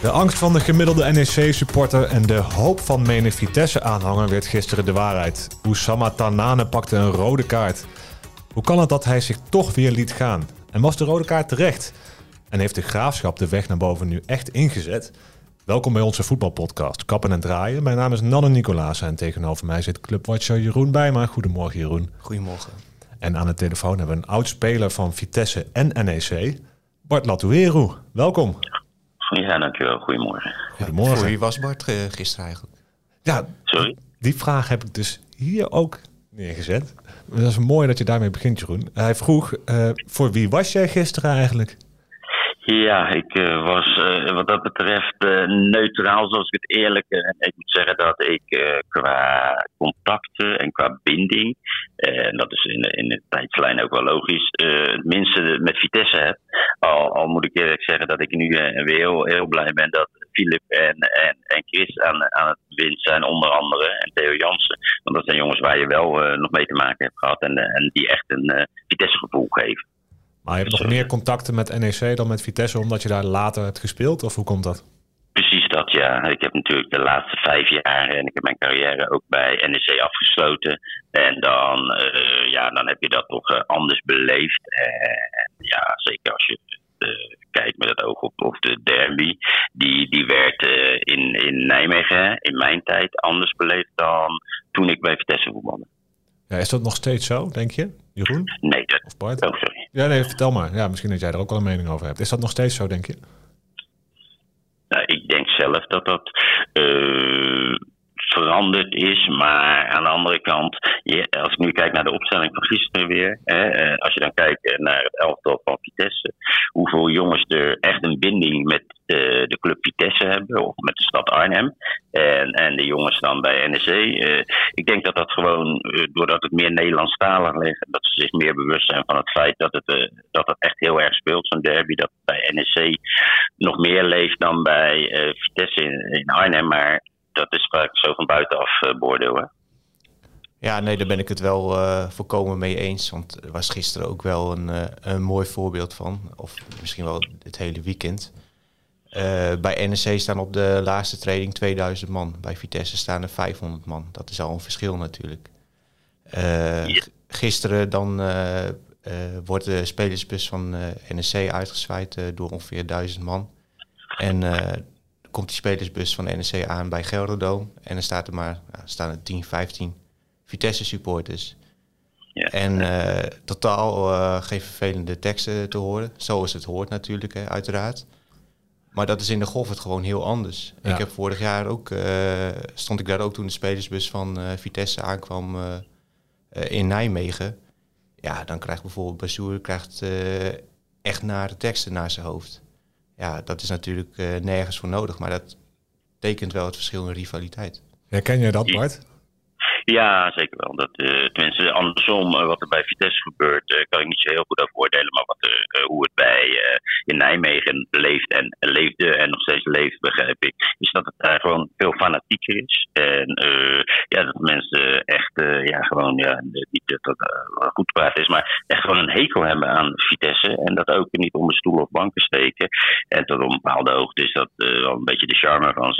De angst van de gemiddelde NEC-supporter en de hoop van menig Vitesse-aanhanger werd gisteren de waarheid. Oussama Tanane pakte een rode kaart. Hoe kan het dat hij zich toch weer liet gaan? En was de rode kaart terecht? En heeft de graafschap de weg naar boven nu echt ingezet? Welkom bij onze voetbalpodcast Kappen en Draaien. Mijn naam is Nanne Nicolaas en tegenover mij zit clubwatcher Jeroen Bijma. Goedemorgen Jeroen. Goedemorgen. En aan de telefoon hebben we een oud-speler van Vitesse en NEC, Bart Latoueru. Welkom. Ja, dankjewel. Goedemorgen. Goedemorgen. Voor wie was Bart eh, gisteren eigenlijk? Ja, Sorry? die vraag heb ik dus hier ook neergezet. Dat is mooi dat je daarmee begint, Jeroen. Hij vroeg, eh, voor wie was jij gisteren eigenlijk? Ja, ik eh, was eh, wat dat betreft eh, neutraal, zoals ik het eerlijk. En ik moet zeggen dat ik qua contacten en qua binding, en dat is in, in de tijdslijn ook wel logisch, het minste met Vitesse heb. Al, moet ik eerlijk zeggen dat ik nu weer heel, heel blij ben dat Filip en, en, en Chris aan, aan het wind zijn, onder andere. En Theo Jansen. Want dat zijn jongens waar je wel nog mee te maken hebt gehad en, en die echt een Vitesse-gevoel geven. Maar je hebt nog meer contacten met NEC dan met Vitesse, omdat je daar later hebt gespeeld? Of hoe komt dat? Precies dat, ja. Ik heb natuurlijk de laatste vijf jaar en ik heb mijn carrière ook bij NEC afgesloten. En dan, eh, ja, dan heb je dat toch eh, anders beleefd. En ja, zeker als je eh, kijkt met het oog op, op de derby. Die, die werd in, in Nijmegen in mijn tijd anders beleefd dan toen ik bij Vitesse voetbalde. Ja, is dat nog steeds zo, denk je, Jeroen Nee, dat... of Bart? Oh, sorry. Ja, nee, vertel maar. Ja, misschien dat jij er ook wel een mening over hebt. Is dat nog steeds zo, denk je? Nou, ik denk zelf dat dat eh, veranderd is. Maar aan de andere kant, als ik nu kijk naar de opstelling van gisteren weer. Hè, eh, als je dan kijkt eh, naar het elftal van Vitesse. Hoeveel jongens er echt een binding met de, de club Vitesse hebben. Of met de stad Arnhem. En, en de jongens dan bij NEC. eh, ik denk dat dat gewoon, eh, doordat het meer Nederlandstalig ligt. Dat ze zich meer bewust zijn van het feit dat het, eh, dat het echt heel erg speelt. Zo'n derby. Dat bij NEC nog meer leeft dan bij eh, Vitesse in Arnhem. Maar dat is vaak zo van buitenaf eh, beoordelen. Ja, nee, daar ben ik het wel eh volkomen mee eens. Want er was gisteren ook wel een, eh, een mooi voorbeeld van. Of misschien wel het hele weekend. Bij NEC staan op de laatste training 2000 man. Bij Vitesse staan er 500 man. Dat is al een verschil natuurlijk. Ja. Gisteren dan wordt de spelersbus van NEC uitgezwaaid door ongeveer 1000 man. En komt die spelersbus van NEC aan bij Gelderdoom. En dan staat er maar, ja, staan er 10, 15 Vitesse supporters. Ja. En eh, totaal eh, geen vervelende teksten te horen. Zoals het hoort natuurlijk, hè, uiteraard. Maar dat is in de golf het gewoon heel anders. Ja. Ik heb vorig jaar ook, eh, stond ik daar ook toen de spelersbus van eh, Vitesse aankwam eh, eh, in Nijmegen. Ja, dan krijgt bijvoorbeeld Bazoer krijgt, eh, echt nare teksten naar zijn hoofd. Ja, dat is natuurlijk eh, nergens voor nodig, maar dat tekent wel het verschil in rivaliteit. Herken jij dat, Bart? Ja, zeker wel. Dat, eh, tenminste, andersom, eh, wat er bij Vitesse gebeurt, eh, kan ik niet zo heel goed over. Maar wat hoe het bij in Nijmegen leeft en leefde en nog steeds leeft, begrijp ik, is dat het daar gewoon veel fanatieker is. En ja, dat mensen echt, ja, gewoon, ja, niet dat dat goed praten is, maar echt gewoon een hekel hebben aan Vitesse. En dat ook niet onder stoelen of banken steken. En tot op een bepaalde hoogte is dat wel een beetje de charme van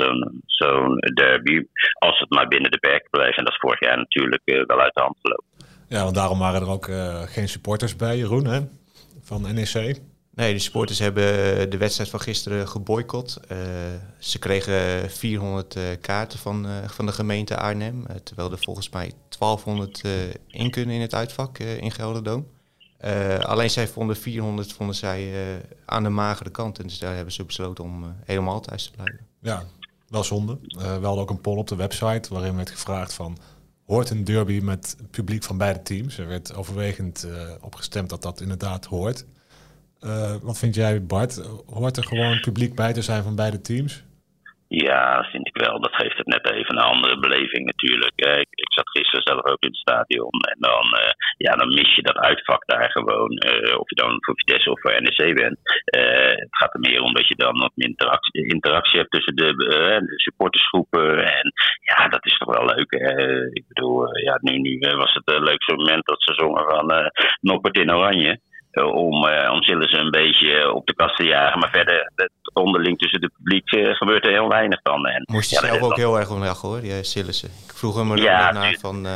zo'n derby. Als het maar binnen de perken blijft. En dat is vorig jaar natuurlijk eh, wel uit de hand gelopen. Ja, want daarom waren er ook eh, geen supporters bij, Jeroen, hè? Van NEC. Nee, de supporters hebben de wedstrijd van gisteren geboycott. Eh, ze kregen 400 eh, kaarten van, eh, van de gemeente Arnhem. terwijl er volgens mij 1200 eh, in kunnen in het uitvak eh, in Gelderdoom. Eh, alleen zij vonden 400 vonden zij, eh, aan de magere kant. En dus daar hebben ze besloten om helemaal thuis te blijven. Ja, wel zonde. Eh, we hadden ook een poll op de website waarin werd gevraagd van... Hoort een derby met publiek van beide teams? Er werd overwegend eh, opgestemd dat dat inderdaad hoort. Eh, wat vind jij, Bart? Hoort er gewoon publiek bij te zijn van beide teams? Ja, vind ik wel. Dat geeft het net even een andere beleving natuurlijk. Ik, ik zat gisteren zelf ook in het stadion. En dan, eh, ja, dan mis je dat uitvak daar gewoon. eh, of je dan voor Vitesse of voor NEC bent. Eh, het gaat er meer om dat je dan wat interactie, interactie hebt tussen de, de supportersgroepen. En ja, dat is toch wel leuk. ik bedoel, ja, nu, nu was het het leukste moment dat ze zongen van Noppert in Oranje. Om, om ze een beetje op de kast te jagen. Maar verder, onderling tussen het publiek gebeurt er heel weinig van. En, Moest je zelf ook heel erg om lachen hoor, die. Ik vroeg hem er ja, naar van...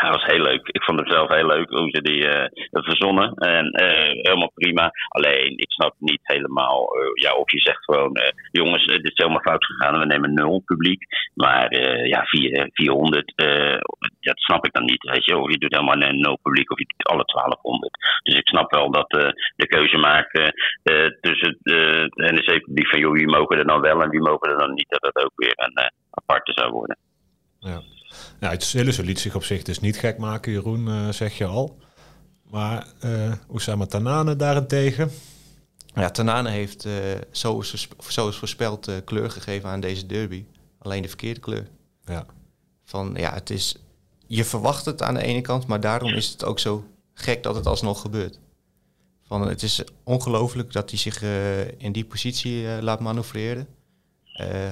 Ja, was heel leuk. Ik vond het zelf heel leuk hoe ze die uh, verzonnen. En uh, helemaal prima. Alleen, ik snap niet helemaal. Uh, ja, of je zegt gewoon: jongens, dit is helemaal fout gegaan. We nemen nul publiek. Maar ja, 4, 400, dat snap ik dan niet. Weet je, of je doet helemaal nul publiek of je doet alle 1200. Dus ik snap wel dat de keuze maken tussen de NEC-publiek van: joh, wie mogen er dan wel en wie mogen er dan niet. Dat dat ook weer een aparte zou worden. Ja. Ja, het Sillissen liet zich op zich dus niet gek maken, Jeroen, uh, zeg je al. Maar uh, Oussama Tanane daarentegen... Ja, Tanane heeft, uh, zoals, zoals voorspeld, kleur gegeven aan deze derby. Alleen de verkeerde kleur. Ja. Van, ja, het is... Je verwacht het aan de ene kant, maar daarom is het ook zo gek dat het alsnog gebeurt. Van, het is ongelooflijk dat hij zich in die positie laat manoeuvreren.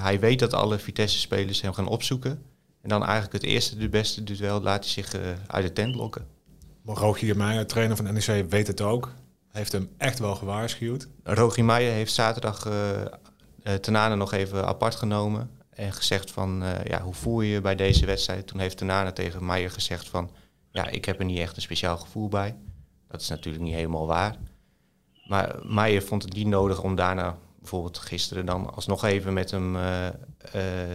hij weet dat alle Vitesse-spelers hem gaan opzoeken. En dan eigenlijk het eerste, de beste duel laat hij zich uh, uit de tent lokken. Maar Rogier Meijer, trainer van NEC, weet het ook. Heeft hem echt wel gewaarschuwd. Rogier Meijer heeft zaterdag uh, Tenane nog even apart genomen. En gezegd van, ja, hoe voel je je bij deze wedstrijd? Toen heeft Tenane tegen Meijer gezegd van, ja, ik heb er niet echt een speciaal gevoel bij. Dat is natuurlijk niet helemaal waar. Maar Meijer vond het niet nodig om daarna bijvoorbeeld gisteren dan alsnog even met hem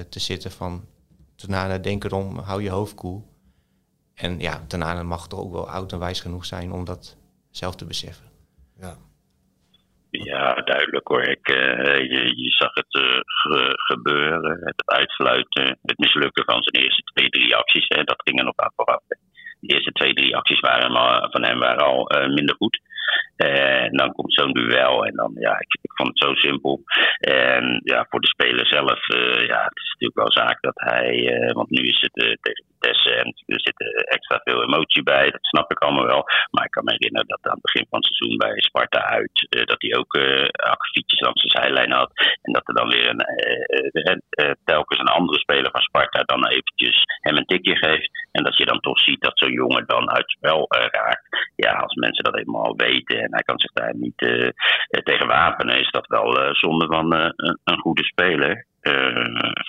te zitten van Tanana, denk erom, hou je hoofd koel. En ja, Tanana mag toch ook wel oud en wijs genoeg zijn om dat zelf te beseffen. Ja, ja duidelijk hoor. Ik, uh, je, je, zag het uh, gebeuren, het uitsluiten, het mislukken van zijn eerste twee, drie acties. Hè, dat ging er nog aan vooraf. De eerste twee, drie acties waren, van hem waren al uh, minder goed. En dan komt zo'n duel en dan, ja, ik, vond het zo simpel. En ja, voor de speler zelf, uh, ja, het is natuurlijk wel zaak dat hij, uh, want nu is het uh, tegen Vitesse en er zit extra veel emotie bij, dat snap ik allemaal wel. Maar ik kan me herinneren dat aan het begin van het seizoen bij Sparta uit, dat hij ook akkefietjes langs de zijlijn had. En dat er dan weer een, telkens een andere speler van Sparta dan eventjes hem een tikje geeft. En dat je dan toch ziet dat zo'n jongen dan uit spel raakt. Ja, als mensen dat helemaal weten en hij kan zich daar niet uh, tegen wapenen, is dat wel zonde van een goede speler.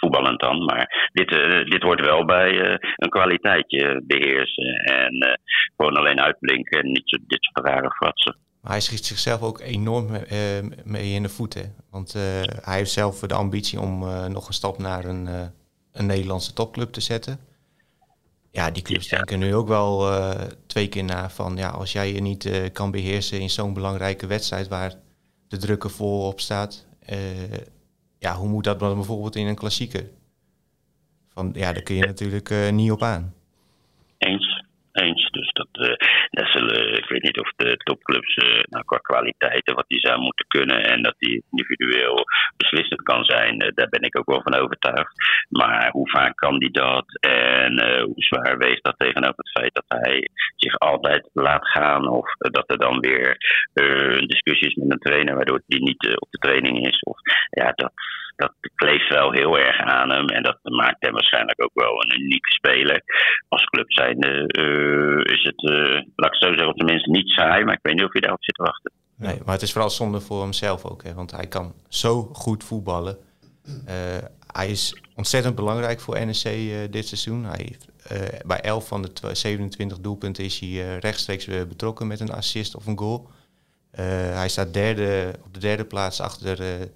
voetballend dan. Maar dit, dit hoort wel bij een kwaliteitje beheersen. En gewoon alleen uitblinken en niet dit soort rare fratsen. Maar hij schiet zichzelf ook enorm mee in de voeten. Want hij heeft zelf de ambitie om nog een stap naar een, een Nederlandse topclub te zetten. Ja, die clubs denken nu ook wel uh, twee keer na van ja, als jij je niet uh, kan beheersen in zo'n belangrijke wedstrijd waar de druk er vol op staat, uh, ja, hoe moet dat dan bijvoorbeeld in een klassieker? Van ja, daar kun je natuurlijk niet op aan. Eens, eens. Dus dat, dat zullen, ik weet niet of de topclubs nou, qua kwaliteiten wat die zou moeten kunnen en dat die individueel beslissend kan zijn, daar ben ik ook wel van overtuigd. Maar hoe vaak kan die dat en hoe zwaar weegt dat tegenover het feit dat hij zich altijd laat gaan of dat er dan weer een discussie is met een trainer waardoor hij niet op de training is. Of, ja, dat, dat kleeft wel heel erg aan hem en dat maakt hem waarschijnlijk ook wel een unieke speler. Als club zijnde is het, laat ik zo zeggen, tenminste niet saai, maar ik weet niet of je daarop zit te wachten. Nee, maar het is vooral zonde voor hemzelf ook, hè, want hij kan zo goed voetballen. Uh, hij is ontzettend belangrijk voor NEC uh, dit seizoen. Hij heeft, uh, bij 11 van de 27 doelpunten is hij uh, rechtstreeks betrokken met een assist of een goal. hij staat derde, op de derde plaats achter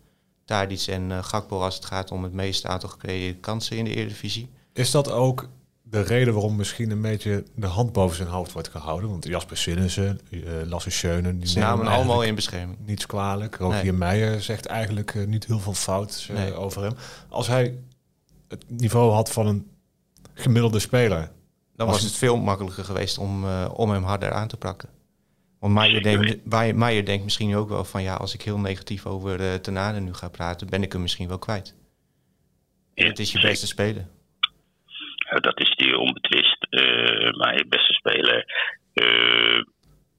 Tadic en Gakpo als het gaat om het meeste aantal gecreëerde kansen in de Eredivisie. Is dat ook de reden waarom misschien een beetje de hand boven zijn hoofd wordt gehouden. Want Jasper Sinnissen, uh, Lasse Schönen... Die Ze namen allemaal in bescherming. Niets kwalijk. Rogier nee. Meijer zegt eigenlijk uh, niet heel veel fout uh, nee. over hem. Als hij het niveau had van een gemiddelde speler... Dan was het veel makkelijker geweest om, om hem harder aan te pakken. Want Meijer denkt, Meijer denkt misschien ook wel van... ja, als ik heel negatief over uh, Tenade nu ga praten... ben ik hem misschien wel kwijt. Het is je beste speler. Dat die onbetwist. Uh, maar je beste speler.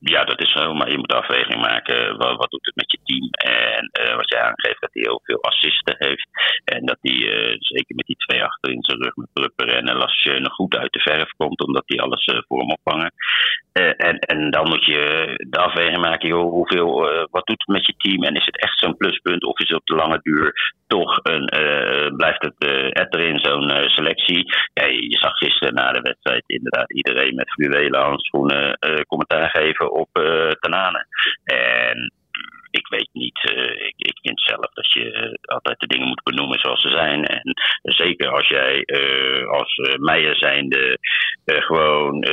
Uh, ja, dat is zo, maar je moet afweging maken. Wat, wat, doet het met je team? En wat hij aangeeft dat hij heel veel assisten heeft. En dat hij zeker met die twee achter in zijn rug met Prupper en Lassienne goed uit de verf komt, omdat die alles voor hem opvangen. en, en dan moet je de afweging maken, joh, hoeveel, wat doet het met je team en is het echt zo'n pluspunt of is het op de lange duur toch een, blijft het erin zo'n selectie? Ja, je zag gisteren na de wedstrijd inderdaad iedereen met fluwelen handschoenen commentaar geven op Tanane. En ik weet niet. Uh, ik, ik, vind zelf dat je uh, altijd de dingen moet benoemen zoals ze zijn. En zeker als jij als Meijer zijnde gewoon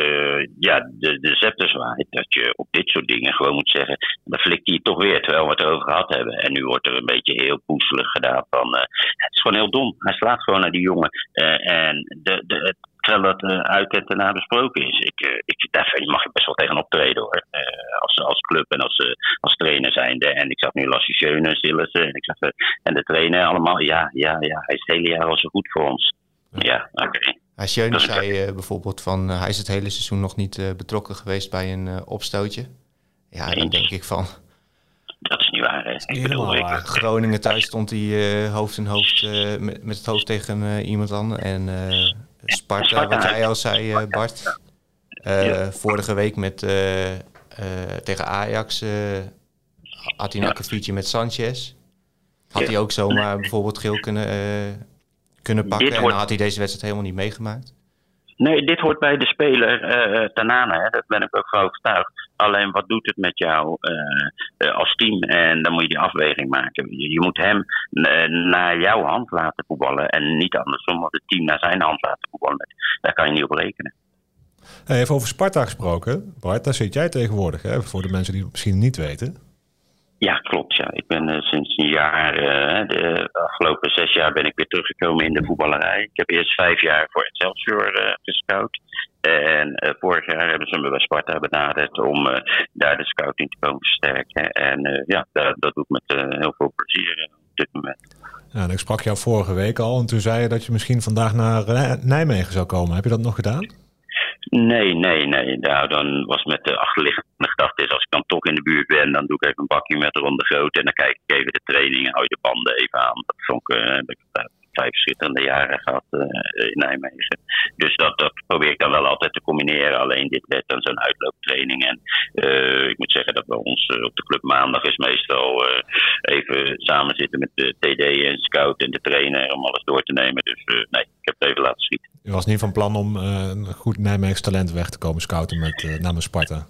ja, de, de scepter zwaait. Dat je op dit soort dingen gewoon moet zeggen. Dan flikt hij toch weer, terwijl we het erover gehad hebben. En nu wordt er een beetje heel poeselig gedaan van. het is gewoon heel dom. Hij slaat gewoon naar die jongen. en de, de, terwijl dat uh, uit en daarna besproken is. Ik, uh, ik, daar mag je best wel tegen optreden hoor. Uh, als, als club en als, als trainer zijnde. En ik zag nu Lassie Schöne, Sillissen en, ik zag, en de trainer allemaal. Ja, ja, ja, hij is het hele jaar al zo goed voor ons. Ja, oké. Okay. Ja, Schöne zei bijvoorbeeld van hij is het hele seizoen nog niet betrokken geweest bij een opstootje. Ja, dan denk ik van... Dat is niet waar. Hè? Ik bedoel, ik, Groningen thuis stond hij hoofd in hoofd met, met het hoofd tegen iemand anders. En Sparta, wat jij al zei, eh, Bart. Uh, vorige week met, uh, tegen Ajax had hij een akkefietje met Sanchez. Had hij ook zomaar bijvoorbeeld geel kunnen, kunnen pakken. En dan had hij deze wedstrijd helemaal niet meegemaakt. Nee, dit hoort bij de speler uh, Tanane. Hè. Daar ben ik ook van overtuigd. Alleen wat doet het met jou uh, als team? En dan moet je die afweging maken. Je, je moet hem naar jouw hand laten voetballen. En niet andersom, want het team naar zijn hand laten voetballen. Daar kan je niet op rekenen. Even over Sparta gesproken. Bart, daar zit jij tegenwoordig, hè? voor de mensen die het misschien niet weten. Ja, klopt. Ja. Ik ben uh, sinds een jaar, uh, de afgelopen zes jaar ben ik weer teruggekomen in de voetballerij. Ik heb eerst vijf jaar voor Excelsior uh, gescout. En vorig jaar hebben ze me bij Sparta benaderd om daar de scouting te komen versterken. En ja, dat, dat doe ik met heel veel plezier op dit moment. Ja, ik sprak jou vorige week al en toen zei je dat je misschien vandaag naar Nijmegen zou komen. Heb je dat nog gedaan? Nee, nee, nee. Nou, dan was met de achterliggende gedachte is, als ik dan toch in de buurt ben, dan doe ik even een bakje met Ronde Groot en dan kijk ik even de training en hou je de banden even aan. Dat vond ik, uh, ik vijf schitterende jaren gehad uh, in Nijmegen. Dus dat, dat probeer ik dan wel altijd te combineren. Alleen dit werd dan zo'n uitlooptraining. En uh, ik moet zeggen dat bij ons op de club maandag is meestal even samen zitten met de TD en scout en de trainer om alles door te nemen. Dus nee, ik heb het even laten schieten. Je was niet van plan om een goed Nijmeegs talent weg te komen scouten met namens Sparta?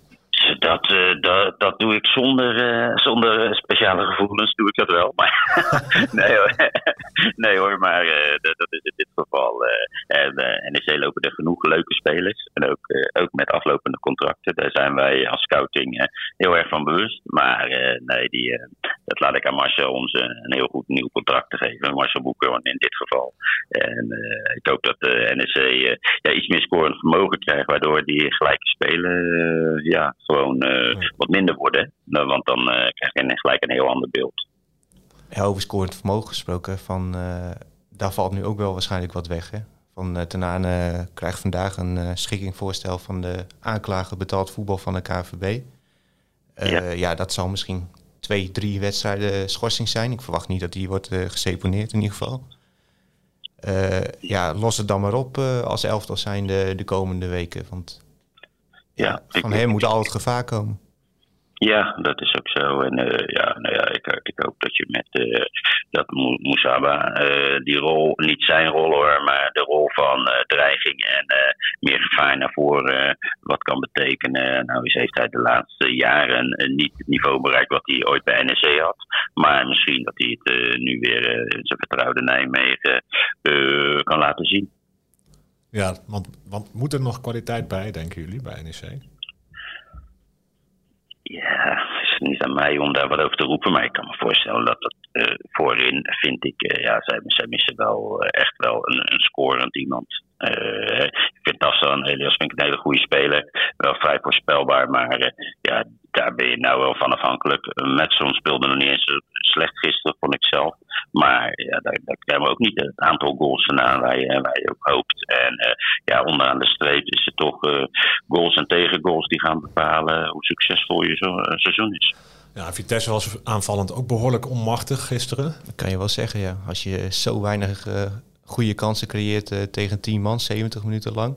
Dat, uh, dat, dat doe ik zonder, uh, zonder speciale gevoelens, doe ik dat wel. Maar nee, hoor. nee hoor, maar uh, dat, is in dit geval. en NEC lopen er genoeg leuke spelers. En ook, ook met aflopende contracten. Daar zijn wij als scouting heel erg van bewust. Maar nee, die, dat laat ik aan Marcel om een heel goed nieuw contract te geven. Marcel Boeker in dit geval. En ik hoop dat de NEC ja, iets meer scorend vermogen krijgt. Waardoor die gelijke spelen ja, gewoon uh, wat minder worden. Nou, want dan uh, krijg je gelijk een heel ander beeld. Ja, over scorend vermogen gesproken, van, uh, daar valt nu ook wel waarschijnlijk wat weg. Hè? Van Tenane krijgt vandaag een schikkingvoorstel van de aanklager betaald voetbal van de KVB. Ja. ja. dat zal misschien twee, drie wedstrijden schorsing zijn. Ik verwacht niet dat die wordt geseponeerd in ieder geval. ja, los het dan maar op als elftal zijn de, de komende weken. Want ja, van hem moet al het gevaar komen. Ja, dat is ook zo. En uh, ja, nou ja, ik, ik hoop dat je met uh, dat Moesaba uh, die rol, niet zijn rol hoor, maar de rol van dreiging en meer gevaar naar voren, wat kan betekenen. Nou, eens heeft hij de laatste jaren niet het niveau bereikt wat hij ooit bij NEC had. Maar misschien dat hij het nu weer in zijn vertrouwde Nijmegen kan laten zien. Ja, want, want moet er nog kwaliteit bij, denken jullie, bij NEC? Ja, het is niet aan mij om daar wat over te roepen, maar ik kan me voorstellen dat dat uh, voorin, vind ik, uh, ja, zij, missen wel uh, echt wel een, een scorend iemand. Ik vind Tassan Elias vind ik een hele goede speler, wel vrij voorspelbaar, maar ja, daar ben je nou wel van afhankelijk. Metson speelde nog niet eens slecht gisteren, vond ik zelf. Maar ja, daar, daar krijgen we ook niet het aantal goals vandaan waar je, waar je ook hoopt. En uh, ja, onderaan de streep is het toch uh, goals en tegengoals die gaan bepalen hoe succesvol je zo, uh, seizoen is. Ja, Vitesse was aanvallend ook behoorlijk onmachtig gisteren. Dat kan je wel zeggen, ja. Als je zo weinig uh, goede kansen creëert uh, tegen 10 man, 70 minuten lang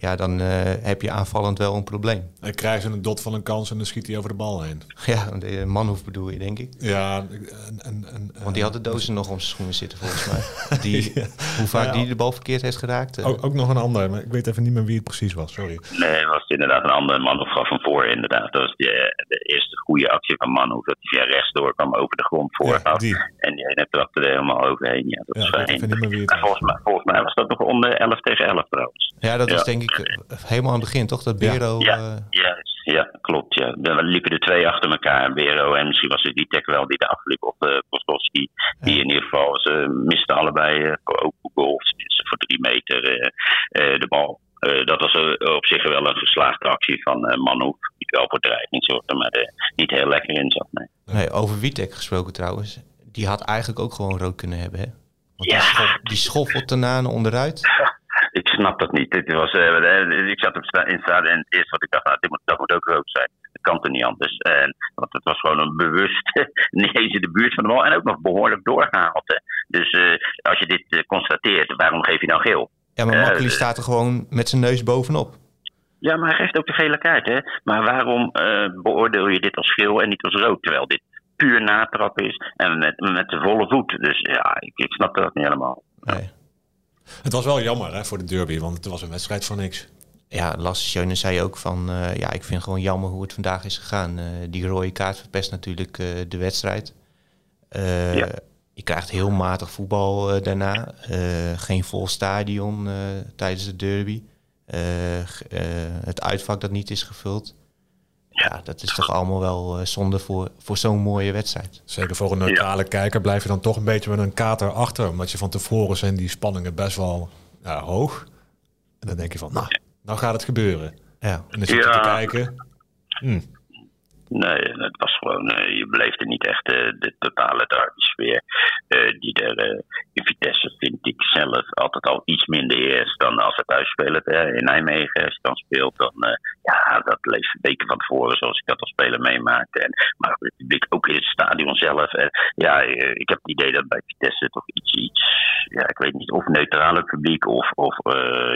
ja, dan uh, heb je aanvallend wel een probleem. Hij krijgt een dot van een kans en dan schiet hij over de bal heen. Ja, de Manhoef bedoel je, denk ik. Ja, en, en, en, want die had de dozen nog om zijn schoenen zitten, volgens mij. Die, Hoe vaak ja, die de bal verkeerd heeft geraakt. Ook, ook, nog een ander, maar ik weet even niet meer wie het precies was, sorry. Nee, het was inderdaad een andere Manhoef gaf van voor, inderdaad. Dat was die, de eerste goede actie van Manhoef, dat hij via rechts door kwam over de grond voor. Ja, die. En die ene trapte er helemaal overheen. Ja, dat ja, was fijn. Volgens mij, volgens mij was dat nog onder 11 tegen 11 trouwens. Ja, dat was denk ik helemaal aan het begin, toch? Dat Bero... Ja, uh... ja, ja, klopt. Ja. Dan liepen de twee achter elkaar. Bero en misschien was het die tech wel die de afliep op uh, Kostowski. Die in ieder geval, ze misten allebei uh, ook goals. Voor drie meter de bal. dat was op zich wel een geslaagde actie van uh, Manu. Die wel voor dreiging zorgde, maar er niet heel lekker in zat. Nee. nee over Witek gesproken trouwens. Die had eigenlijk ook gewoon rood kunnen hebben, hè? Want ja. die, schof, die schoffelt erna onderuit snap dat niet. Dit was, uh, ik zat op in stadion en het eerste wat ik dacht, nou, dit moet, dat moet ook rood zijn. Dat kan er niet anders. En, want het was gewoon een bewust, niet eens in de buurt van de bal en ook nog behoorlijk doorgehaald. Hè. Dus uh, als je dit constateert, waarom geef je nou geel? Ja, maar Makkeli staat er gewoon met zijn neus bovenop. Ja, maar hij geeft ook de gele kaart. Hè? Maar waarom beoordeel je dit als geel en niet als rood? Terwijl dit puur natrap is en met, met de volle voet. Dus ja, ik, ik snap dat niet helemaal. Nee. Het was wel jammer hè, voor de derby, want het was een wedstrijd van niks. Ja, Lasse Schöne zei ook van, uh, ja, ik vind gewoon jammer hoe het vandaag is gegaan. Uh, die rode kaart verpest natuurlijk uh, de wedstrijd. Ja. Je krijgt heel matig voetbal daarna. geen vol stadion tijdens de derby. het uitvak dat niet is gevuld. Ja, dat is toch allemaal wel zonde voor, voor zo'n mooie wedstrijd. Zeker voor een neutrale kijker blijf je dan toch een beetje met een kater achter. Omdat je van tevoren zijn die spanningen best wel ja, hoog. En dan denk je van, nou, nou gaat het gebeuren. Ja. En dan zit je te kijken. Hm. Nee, het was gewoon, uh, je beleefde niet echt uh, de totale derby-sfeer uh, die er in Vitesse, vind ik zelf, altijd al iets minder is dan als het thuis spelen. in Nijmegen, als je dan speelt, dan ja, dat leeft weken van tevoren zoals ik dat als speler meemaakte. En, maar het publiek ook in het stadion zelf. ja, ik heb het idee dat bij Vitesse toch iets, iets ja, ik weet niet, of neutrale publiek of, of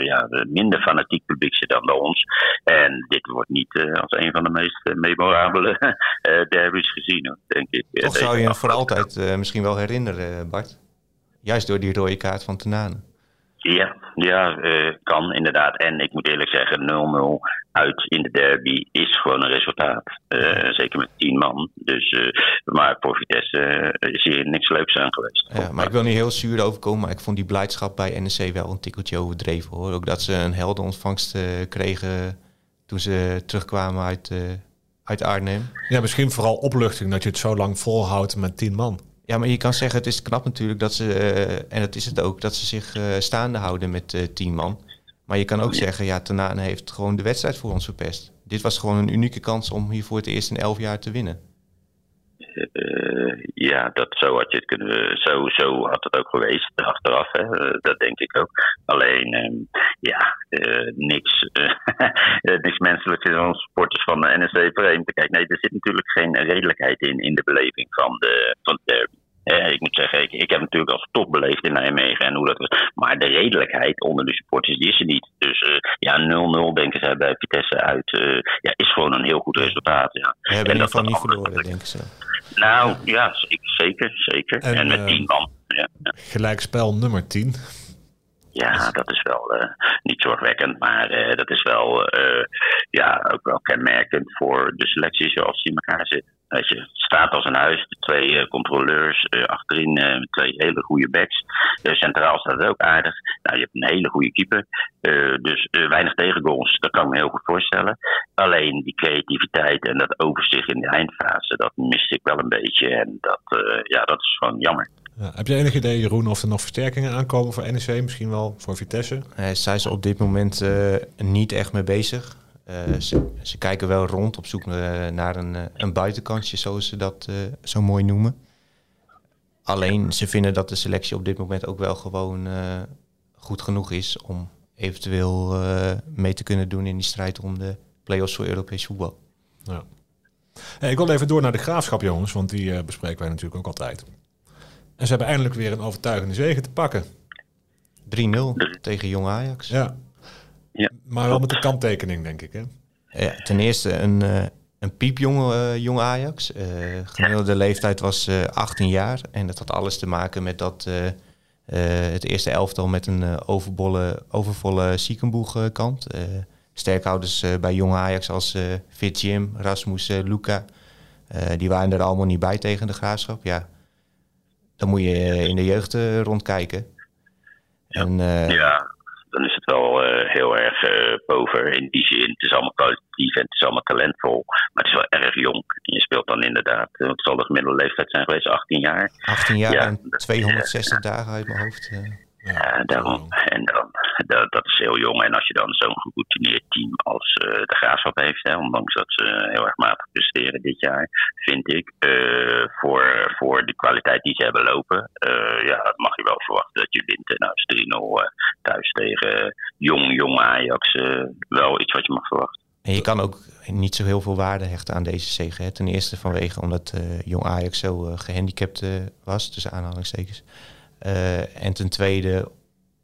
ja, minder fanatiek publiek zit dan bij ons. En dit wordt niet als een van de meest memorabele derby's gezien, denk ik. Toch zou je hem voor altijd uh, misschien wel herinneren, Bart? Juist door die rode kaart van Tenanen. Ja, ja uh, kan inderdaad. En ik moet eerlijk zeggen, 0-0 uit in de derby is gewoon een resultaat. Uh, zeker met tien man. Dus, uh, maar voor Vitesse is hier niks leuks aan geweest. Ja, maar ik wil niet heel zuur overkomen, maar ik vond die blijdschap bij NEC wel een tikkeltje overdreven hoor. Ook dat ze een heldenontvangst kregen toen ze terugkwamen uit uit Arnhem. Ja, misschien vooral opluchting dat je het zo lang volhoudt met tien man. Ja, maar je kan zeggen, het is knap natuurlijk dat ze, uh, en dat is het ook, dat ze zich uh, staande houden met uh, tien man. Maar je kan ook zeggen, ja, Tanane heeft gewoon de wedstrijd voor ons verpest. Dit was gewoon een unieke kans om hier voor het eerst in elf jaar te winnen. Uh, ja, dat, zo had je het kunnen. Zo, zo had het ook geweest achteraf. Hè. Uh, dat denk ik ook. Alleen, uh, ja, niks, niks menselijks in onze sporters van de NSC vreemd. Kijk, nee, er zit natuurlijk geen redelijkheid in, in de beleving van de, van de derby. Uh, ik moet zeggen, ik, ik heb natuurlijk als top beleefd in Nijmegen en hoe dat was. Maar de redelijkheid onder de supporters die is er niet. Dus uh, ja, 0-0 denken zij bij Vitesse uit. Uh, ja, is gewoon een heel goed resultaat. Ja. We hebben in ieder geval niet verloren, denken ze. Nou ja, zeker, zeker. En, en met 10 man. Ja, ja. Gelijkspel nummer 10. Ja, dat is wel uh, niet zorgwekkend, maar uh, dat is wel uh, ja, ook wel kenmerkend voor de selectie zoals die in elkaar zit. Weet je, het staat als een huis, twee controleurs, achterin twee hele goede backs. centraal staat het ook aardig. Nou, je hebt een hele goede keeper. dus weinig tegengoals, dat kan ik me heel goed voorstellen. Alleen die creativiteit en dat overzicht in de eindfase, dat mis ik wel een beetje. En dat, ja, dat is gewoon jammer. Ja, heb je enig idee, Jeroen, of er nog versterkingen aankomen voor NEC? Misschien wel voor Vitesse? Uh, zijn ze op dit moment uh, niet echt mee bezig. Uh, ze, ze, kijken wel rond op zoek naar een, een buitenkantje, zoals ze dat zo mooi noemen. Alleen ze vinden dat de selectie op dit moment ook wel gewoon goed genoeg is om eventueel mee te kunnen doen in die strijd om de play-offs voor Europees voetbal. Ja. Hey, ik wil even door naar de graafschap, jongens, want die eh, bespreken wij natuurlijk ook altijd. En ze hebben eindelijk weer een overtuigende zege te pakken. 3-0 tegen Jong Ajax. Ja. Ja. Maar wel met de kanttekening, denk ik. Hè? Ja, ten eerste een, eh, een piepjong eh, jong Ajax. Eh gemiddelde leeftijd was eh 18 jaar. En dat had alles te maken met dat eh, eh, het eerste elftal met een overbolle, overvolle Ziekenboeg kant. Eh, sterkhouders eh, bij jong Ajax als eh Fit Jim, Rasmus, Luca. eh, die waren er allemaal niet bij tegen de graafschap. Ja, dan moet je in de jeugd eh, rondkijken. En, eh, Ja, dan is het wel eh, heel eh pover in die zin. Het is allemaal kwalitatief en het is allemaal talentvol. Maar het is wel erg jong. En je speelt dan inderdaad, eh, wat zal de gemiddelde leeftijd zijn geweest? 18 jaar. 18 jaar Ja, en dat- 260 dagen uit mijn hoofd. eh. Ja, daarom. En dan, dat, dat is heel jong. En als je dan zo'n geroutineerd team als eh, de Graafschap heeft, hè, ondanks dat ze heel erg matig presteren dit jaar, vind ik, eh, voor, voor de kwaliteit die ze hebben lopen, eh, ja, mag je wel verwachten dat je wint. En nou is 3-0 eh, thuis tegen jong, jong Ajax eh, wel iets wat je mag verwachten. En je kan ook niet zo heel veel waarde hechten aan deze zege. Hè. Ten eerste vanwege omdat eh, jong Ajax zo eh, gehandicapt eh, was, tussen aanhalingstekens. Eh, en ten tweede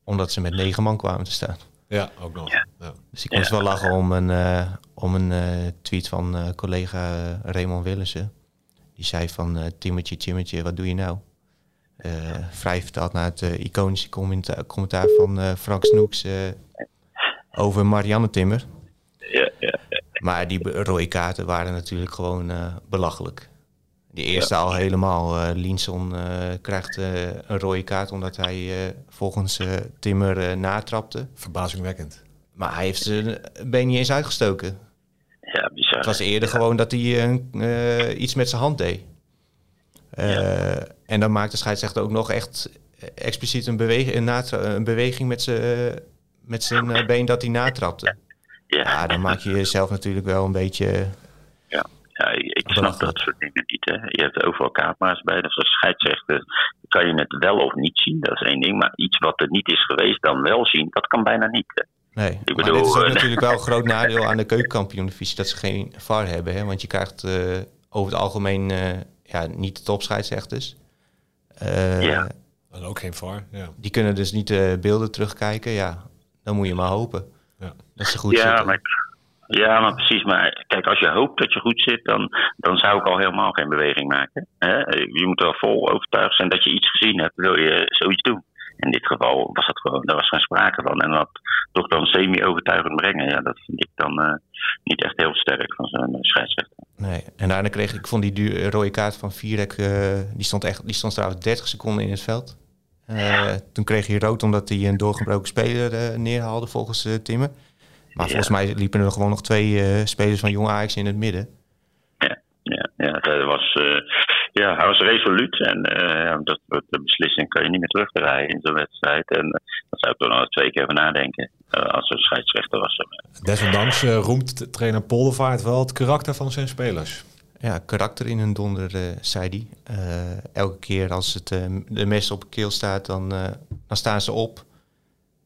omdat ze met negen man kwamen te staan. Ja, ook nog. Ja. Dus ik moest wel lachen om een, eh, om een tweet van eh, collega Raymond Willissen. Die zei van eh Timmetje, Timmetje, wat doe je nou? Eh, vrij vertaald naar het eh, iconische commenta- commentaar van eh, Frank Snoeks eh, over Marianne Timmer. Ja, ja, ja. Maar die rode kaarten waren natuurlijk gewoon eh, belachelijk. Die eerste al helemaal. eh Linson eh, krijgt eh, een rode kaart omdat hij eh, volgens eh, Timmer eh, natrapte. Verbazingwekkend. Maar hij heeft zijn been niet eens uitgestoken. ja bizar. Het was eerder gewoon dat hij eh, iets met zijn hand deed. Eh, En dan maakt de scheidsrechter ook nog echt expliciet een, beweging, een, natra- een beweging met zijn, met zijn eh, been dat hij natrapte. ja, Ja, dan maak je jezelf natuurlijk wel een beetje... Ja, ik, ik snap dat soort dingen niet. Hè. Je hebt overal camera's bij. Dus als scheidsrechter kan je het wel of niet zien. Dat is één ding. Maar iets wat er niet is geweest, dan wel zien. Dat kan bijna niet. Hè. Nee, Ik maar bedoel, dit is ook eh, natuurlijk wel een groot nadeel aan de keukenkampioen-divisie dat ze geen VAR hebben. Hè? Want je krijgt over het algemeen ja, niet de topscheidsrechters. Eh, Ja. En ook geen VAR. Ja. Die kunnen dus niet de beelden terugkijken. Ja, dan moet je maar hopen Ja. dat ze goed ja, zitten. maar, ja, maar precies. Maar kijk, als je hoopt dat je goed zit, dan, dan zou ik al helemaal geen beweging maken. Hè? Je moet er vol overtuigd zijn dat je iets gezien hebt. Wil je zoiets doen? In dit geval was dat gewoon, daar was geen sprake van. En dat toch dan semi-overtuigend brengen, ja, dat vind ik dan eh, niet echt heel sterk van zo'n eh, scheidsrechter. Nee. En daarna kreeg ik, vond die rode kaart van Vierek, eh, die stond echt, die stond trouwens 30 seconden in het veld. Toen kreeg hij rood omdat hij een doorgebroken speler neerhaalde volgens Timmer. Maar Ja. volgens mij liepen er gewoon nog twee spelers van Jong Ajax in het midden. Ja, ja, ja hij, was, ja hij was resoluut. En eh, dat, de beslissing kan je niet meer terugdraaien in zo'n wedstrijd. En eh, dat zou ik toch nog twee keer over nadenken. eh, als er een scheidsrechter was. Desondanks eh, roemt de trainer Poldervaart wel het karakter van zijn spelers. Ja, karakter in hun donder, eh, zei hij. Eh, elke keer als het, eh, de mes op keel staat, dan, eh, dan staan ze op.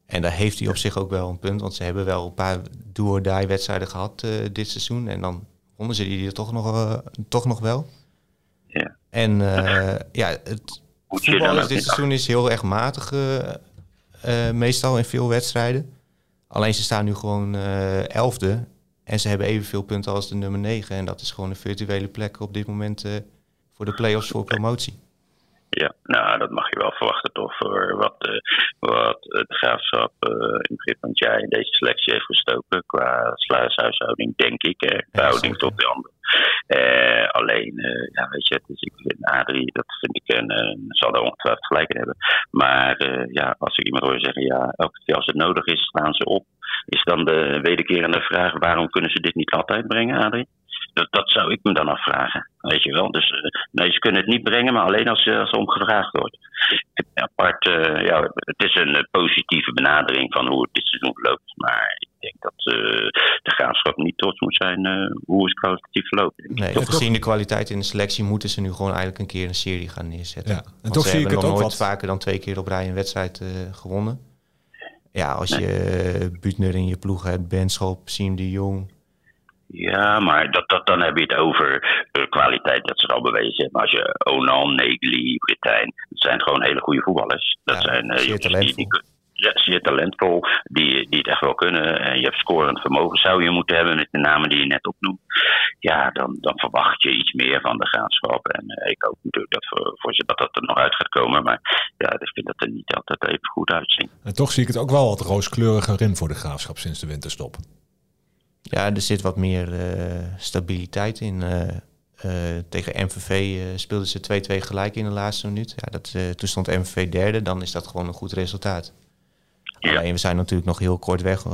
En daar heeft hij op zich ook wel een punt. Want ze hebben wel een paar do-or-die wedstrijden gehad eh, dit seizoen. En dan wonnen ze die er toch nog, eh, toch nog wel. En eh, ja, het Moet je voetbal dan is ook dit seizoen is heel erg matig. eh, eh, meestal in veel wedstrijden. Alleen ze staan nu gewoon elfde. En ze hebben evenveel punten als de nummer 9. En dat is gewoon een virtuele plek op dit moment voor de play-offs voor promotie. Ja, nou, dat mag je wel verwachten toch. Voor wat, wat de graafschap in het begin van het jaar in deze selectie heeft gestoken. Qua sluishuishouding, denk ik. Eh, verhouding tot de ander. Eh, alleen, eh, ja, weet je, dus ik vind Adrie, dat vind ik, een, eh, zal daar ongetwijfeld gelijk hebben. Maar ja, als ik iemand hoor zeggen, ja, elke keer als het nodig is, staan ze op. Is dan de wederkerende vraag, waarom kunnen ze dit niet altijd brengen, Adrie? Dat, dat zou ik me dan afvragen, weet je wel. Dus eh, nee, ze kunnen het niet brengen, maar alleen als, eh, als er om gevraagd wordt. Het, apart, eh, ja, het is een eh, positieve benadering van hoe het dit seizoen loopt. Maar ik denk dat eh, de graafschap niet trots moet zijn eh, hoe het kwalitatief loopt. Nee, toch- gezien de kwaliteit in de selectie moeten ze nu gewoon eigenlijk een keer een serie gaan neerzetten. Ja, en Want toch ze zie ik hebben het nog ook nooit wat. vaker dan twee keer op rij een wedstrijd eh, gewonnen. Ja, als je eh, Butner in je ploeg hebt, Benschop, Siem de Jong, Ja, maar dat, dat, dan heb je het over de kwaliteit dat ze al bewezen hebben. Als je Onan, Negli, Britijn, dat zijn gewoon hele goede voetballers. Dat Ja, zijn jongens die, ja, zeer talentvol, die, die het echt wel kunnen. En je hebt scorend vermogen, zou je moeten hebben met de namen die je net opnoemt. Ja, dan, dan verwacht je iets meer van de graafschap. En eh, ik hoop natuurlijk dat voor, voor ze dat dat er nog uit gaat komen. Maar ja, ik vind dat er niet altijd even goed uitzien. En toch zie ik het ook wel wat rooskleuriger in voor de graafschap sinds de winterstop. Ja, er zit wat meer eh, stabiliteit in. eh, eh, tegen MVV speelden ze 2-2 gelijk in de laatste minuut. Ja, dat, toen stond MVV derde, dan is dat gewoon een goed resultaat. Ja. Alleen we zijn natuurlijk nog heel kort weg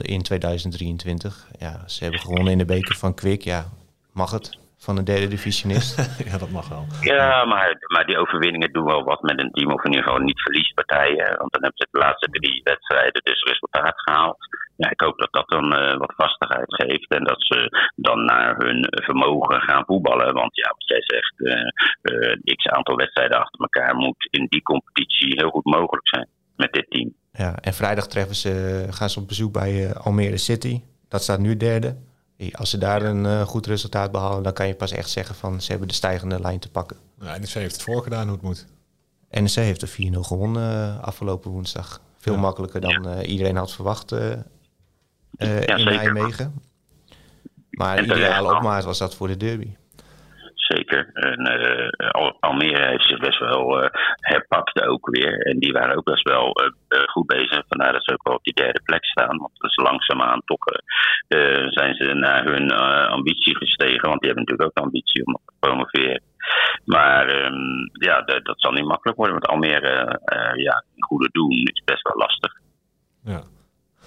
in 2023. Ja, ze hebben gewonnen in de beker van Kwik. Ja, mag het van de derde divisionist. ja, dat mag wel. Ja, maar, maar die overwinningen doen wel wat met een team. Of in ieder geval niet verliespartijen. Want dan hebben ze de laatste drie wedstrijden dus resultaat gehaald. Ja, ik hoop dat dat dan eh, wat vastigheid geeft. En dat ze dan naar hun vermogen gaan voetballen. Want ja, wat jij zegt, eh eh, x aantal wedstrijden achter elkaar moet in die competitie heel goed mogelijk zijn. Met dit team. ja, en vrijdag treffen ze, gaan ze op bezoek bij eh, Almere City. Dat staat nu derde. Als ze daar een eh, goed resultaat behalen, dan kan je pas echt zeggen van ze hebben de stijgende lijn te pakken. Ja, NEC heeft het voorgedaan hoe het moet. NEC heeft er 4-0 gewonnen eh, afgelopen woensdag. Veel Ja. makkelijker dan eh, iedereen had verwacht Ja, in zeker. Nijmegen. Maar terecht ideale opmaat was dat voor de derby. Zeker. En eh, Al- Almere heeft zich best wel eh, herpakt ook weer. En die waren ook best wel eh, goed bezig. Vandaar dat ze ook wel op die derde plek staan. Want dus langzaamaan toch zijn ze naar hun ambitie gestegen. Want die hebben natuurlijk ook ambitie om te promoveren. Maar ehm, ja, dat, zal niet makkelijk worden. Want Almere, eh, ja, goede doen is best wel lastig. Ja.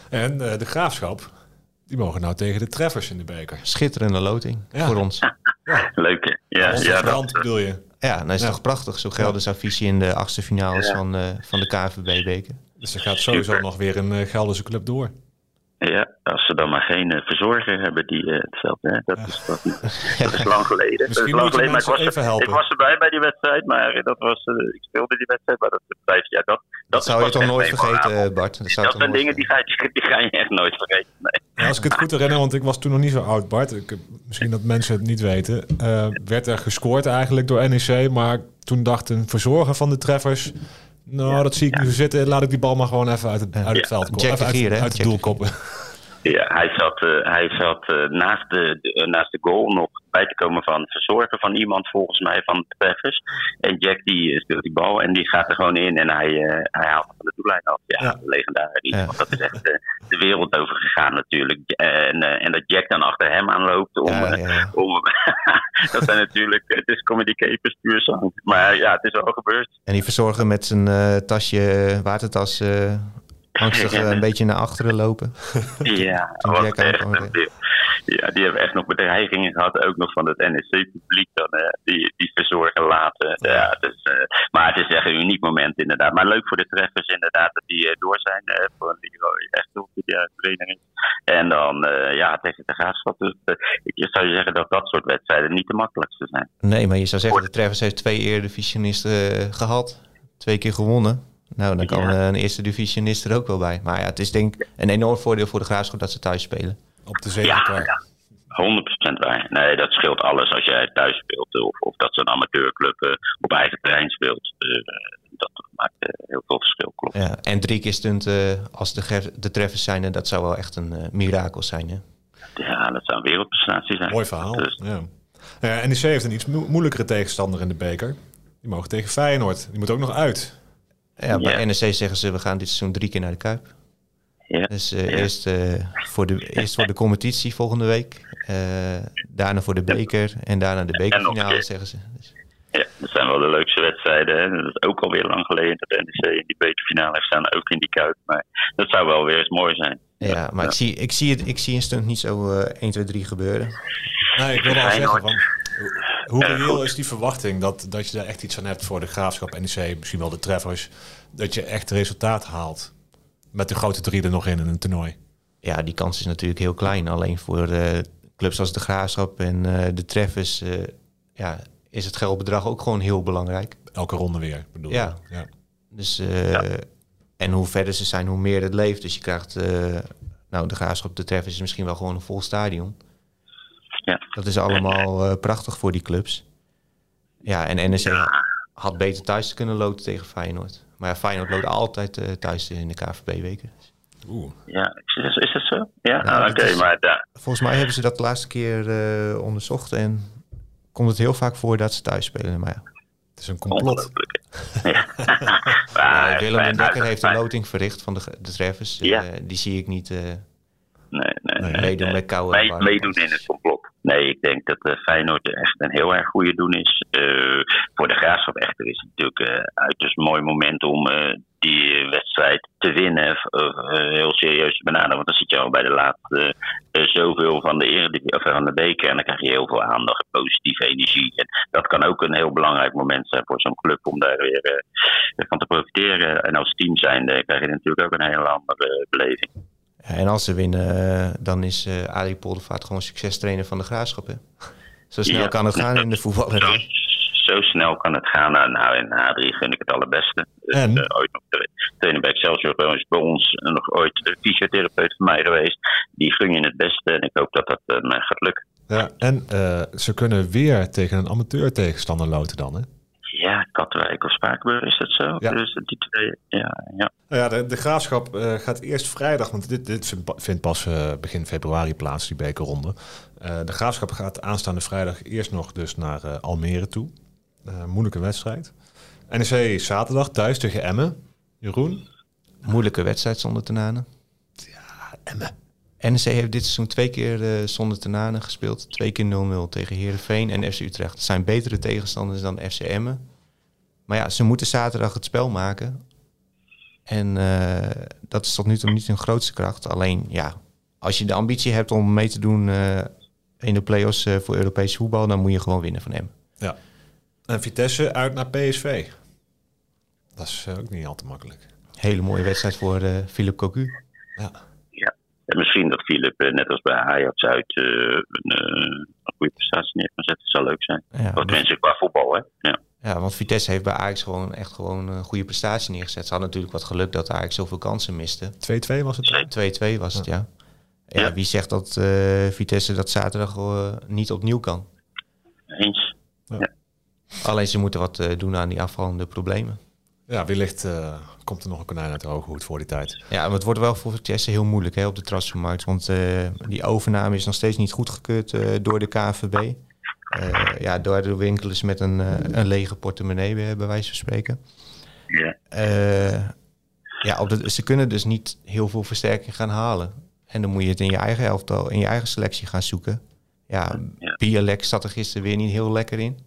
En de graafschap, die mogen nou tegen de treffers in de beker. Schitterende loting Ja. voor ons. Ja, Leuk hè? Ja, ja, de dat, hand bedoel je. Ja, dat is Ja. toch prachtig. Zo gelden zijn visie in de achtste finales Ja. van, eh, van de KNVB-beker. Dus er gaat sowieso Super. nog weer een eh, Gelderse club door. ja, als ze dan maar geen eh, verzorger hebben die eh, het veld. Hè? Dat, is, dat, dat is lang geleden. Misschien is lang moet je geleden, maar ik was, even er- helpen. ik was erbij bij die wedstrijd, maar eh, dat was, eh, ik speelde die wedstrijd, maar dat is vijf jaar. Dat, dat, Dat zou je toch nooit vergeten, Bart? Dat, zijn dingen die ga, je, die ga je echt nooit vergeten. Nee. Ja, als ik het goed herinner, want ik was toen nog niet zo oud, Bart. Ik, misschien dat mensen het niet weten. eh, werd er gescoord eigenlijk door NEC. Maar toen dacht een verzorger van de treffers... Nou, dat zie ik niet zo zitten. Laat ik die bal maar gewoon even uit het, uit het Ja. veld komen. Even uit, Gier, hè? uit het doel koppen. Ja, hij zat, eh, hij zat eh, naast, de, naast de goal nog bij te komen van het verzorgen van iemand, volgens mij, van de treffers. En Jack die speelt die bal en die gaat er gewoon in en hij, eh, hij haalt van de doellijn af. Ja, Ja. legendarisch. Ja. Want dat is echt eh, de wereld over gegaan natuurlijk. En, eh, en dat Jack dan achter hem aanloopt om... Ja, om dat zijn natuurlijk... Het is comedy capers puur zang. Maar ja, het is wel gebeurd. En die verzorger met zijn tasje, watertas, angstig een beetje naar achteren lopen. Ja, wat echt een. Ja, die hebben echt nog bedreigingen gehad, ook nog van het NSC-publiek dan, eh, die, die verzorgen laten. Ja. dus, eh, maar het is echt een uniek moment inderdaad. Maar leuk voor de treffers inderdaad dat die eh, door zijn voor Leroy. Goed, ja, trainer. En dan, ja, tegen de graafschap. Dus ik zou zeggen dat dat soort wedstrijden niet de makkelijkste zijn. Nee, maar je zou zeggen, de Travis heeft twee eredivisionisten eh, gehad. Twee keer gewonnen. Nou, dan kan Ja. een eerste divisionist er ook wel bij. Maar ja, het is denk ik een enorm voordeel voor de graafschap dat ze thuis spelen. Op de Ja, zegenkar. ja. 100% waar. Nee, dat scheelt alles als jij thuis speelt of, of dat zo'n amateurclub eh, op eigen terrein speelt. Eh, dat maakt eh, heel veel verschil, klopt. Ja, en drie keer stunt eh, als de, de treffers zijn, dat zou wel echt een eh, mirakel zijn. Hè? Ja, dat zou een wereldprestatie zijn. Mooi verhaal. Dus, Ja. Ja, NEC heeft een iets mo- moeilijkere tegenstander in de beker. Die mogen tegen Feyenoord. Die moet ook nog uit. Ja, bij Ja. NEC zeggen ze, we gaan dit seizoen drie keer naar de Kuip. Ja. Dus eh, Ja. eerst, eh, voor de, eerst voor de competitie volgende week. eh, daarna voor de beker. En daarna de bekerfinale, zeggen ze. Dus, ja, dat zijn wel de leukste wedstrijden. Hè. Dat is ook alweer lang geleden dat de NEC in die bekerfinale heeft staan, ook in die kuip. Maar dat zou wel weer eens mooi zijn. ja, maar Ik, zie, ik, zie het, ik zie een stunt niet zo eh 1, 2, 3 gebeuren. Nee, ik wilde al zeggen, van, hoe- reëel is die verwachting dat, dat je daar echt iets aan hebt voor de graafschap, NEC, misschien wel de treffers, dat je echt resultaat haalt? Met de grote drie er nog in in een toernooi. Ja, die kans is natuurlijk heel klein. Alleen voor eh, clubs als de Graafschap en eh, de Treffers... eh, ja, is het geldbedrag ook gewoon heel belangrijk. Elke ronde weer, bedoel Ja. je? ja. Dus, eh, Ja. En hoe verder ze zijn, hoe meer het leeft. Dus je krijgt... eh, nou, de Graafschap, de Treffers is misschien wel gewoon een vol stadion. ja. Dat is allemaal eh, prachtig voor die clubs. Ja, en NEC had beter thuis kunnen loten tegen Feyenoord. Maar ja, Feyenoord loopt altijd eh, thuis in de KVB-weken. Oeh. Ja, is, is, dat zo? Ja, Ja, Ah, dat oké, maar daar. Volgens mij hebben ze dat de laatste keer eh, onderzocht en komt het heel vaak voor dat ze thuis spelen. Maar ja, Het is een complot. Ja. Maar, Eh, Willem den Dekker uit- heeft een loting verricht van de, de treffers. Ja. Eh, die zie ik niet eh, Nee, nee, Nee, meedoen nee. met koude en Mee- meedoen in het complot. Nee, ik denk dat uh, Feyenoord echt een heel erg goede doen is. Eh, voor de graafschap echter is het natuurlijk een uiterst mooi moment om eh, die wedstrijd te winnen. Eh, heel serieus te benaderen. Want dan zit je al bij de laatste eh, zoveel van de, eredivisie- of van de beker. En dan krijg je heel veel aandacht, positieve energie. En dat kan ook een heel belangrijk moment zijn voor zo'n club om daar weer eh, van te profiteren. En als team zijn krijg je natuurlijk ook een hele andere beleving. En als ze winnen, eh, dan is eh Arie Poldervaart gewoon succestrainer van de graafschap. Hè? Zo snel Ja. kan het gaan in de Zo, voetballerij. zo snel kan het gaan. Nou, nou in Adrie gun ik het allerbeste. Dus, En? eh, ooit nog tra- trainer bij Excelsior is bij ons nog ooit fysiotherapeut van mij geweest. Die gun je het beste en ik hoop dat dat mij gaat lukken. Ja, en ze kunnen weer tegen een amateur tegenstander loten dan, hè? Ja, Katwijk of Spakenburg is dat zo? Ja. Dus die twee, ja, ja. Nou ja, de, de graafschap eh, gaat eerst vrijdag, want dit, dit vindt, pa- vindt pas eh, begin februari plaats, die bekerronde. Eh, de graafschap gaat aanstaande vrijdag eerst nog dus naar eh, Almere toe. Eh, moeilijke wedstrijd. NEC zaterdag thuis tegen Emmen. Jeroen? Moeilijke wedstrijd zonder Tenanen. Emmen. NEC heeft dit seizoen twee keer eh, zonder Tenanen gespeeld. Twee keer 0-0 tegen Heerenveen en FC Utrecht. Het zijn betere tegenstanders dan FC Emmen. Maar ja, ze moeten zaterdag het spel maken. En eh, dat is tot nu toe niet hun grootste kracht. Alleen, ja, als je de ambitie hebt om mee te doen eh, in de play-offs eh, voor Europees voetbal... dan moet je gewoon winnen van hem. Ja. En Vitesse uit naar PSV. Dat is ook niet al te makkelijk. Hele mooie wedstrijd voor eh Philip Cocu. Ja. En misschien dat Philip, net als bij Ajax, uit eh, een, eh, een goede prestatie neer kan zetten. zou leuk zijn. Ja, Wat mensen qua voetbal, hè? Ja. Ja, want Vitesse heeft bij Ajax gewoon echt gewoon een goede prestatie neergezet. Ze hadden natuurlijk wat geluk dat Ajax zoveel kansen miste. 2-2 was het? 2-2 was het, ja. Ja, Ja. wie zegt dat eh, Vitesse dat zaterdag eh, niet opnieuw kan? Eens. Alleen ze moeten wat eh, doen aan die afvallende problemen. Ja, wellicht eh, komt er nog een konijn uit de hoge hoed voor die tijd. Ja, maar het wordt wel voor Vitesse heel moeilijk hè, op de transfermarkt. Want eh, die overname is nog steeds niet goedgekeurd eh door de KNVB. Eh ja, daardoor winkelen ze met een, eh, een lege portemonnee, bij bij wijze van spreken. Ja. Eh, ja, op de, ze kunnen dus niet heel veel versterking gaan halen. En dan moet je het in je eigen elftal, in je eigen selectie gaan zoeken. Ja, Ja. Bialek zat er gisteren weer niet heel lekker in.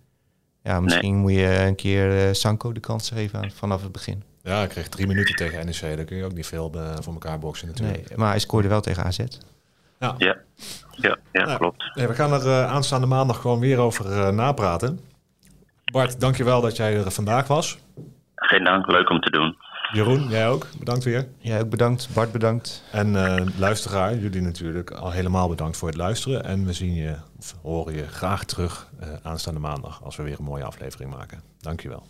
Ja, misschien moet je een keer eh, Sanko de kans geven aan, vanaf het begin. Ja, ik kreeg drie minuten tegen NEC. Daar kun je ook niet veel eh, voor elkaar boksen natuurlijk. Nee, maar hij scoorde wel tegen AZ. Ja. Ja, ja, ja Ja. klopt. Nee, we gaan er eh, aanstaande maandag gewoon weer over eh, napraten. Bart, dankjewel dat jij er vandaag was. Geen dank, leuk om te doen. Jeroen, jij ook. Bedankt weer. Ja, ook bedankt. Bart bedankt. En eh, luisteraar, jullie natuurlijk al helemaal bedankt voor het luisteren. En we zien je, of horen je graag terug eh, aanstaande maandag als we weer een mooie aflevering maken. Dankjewel.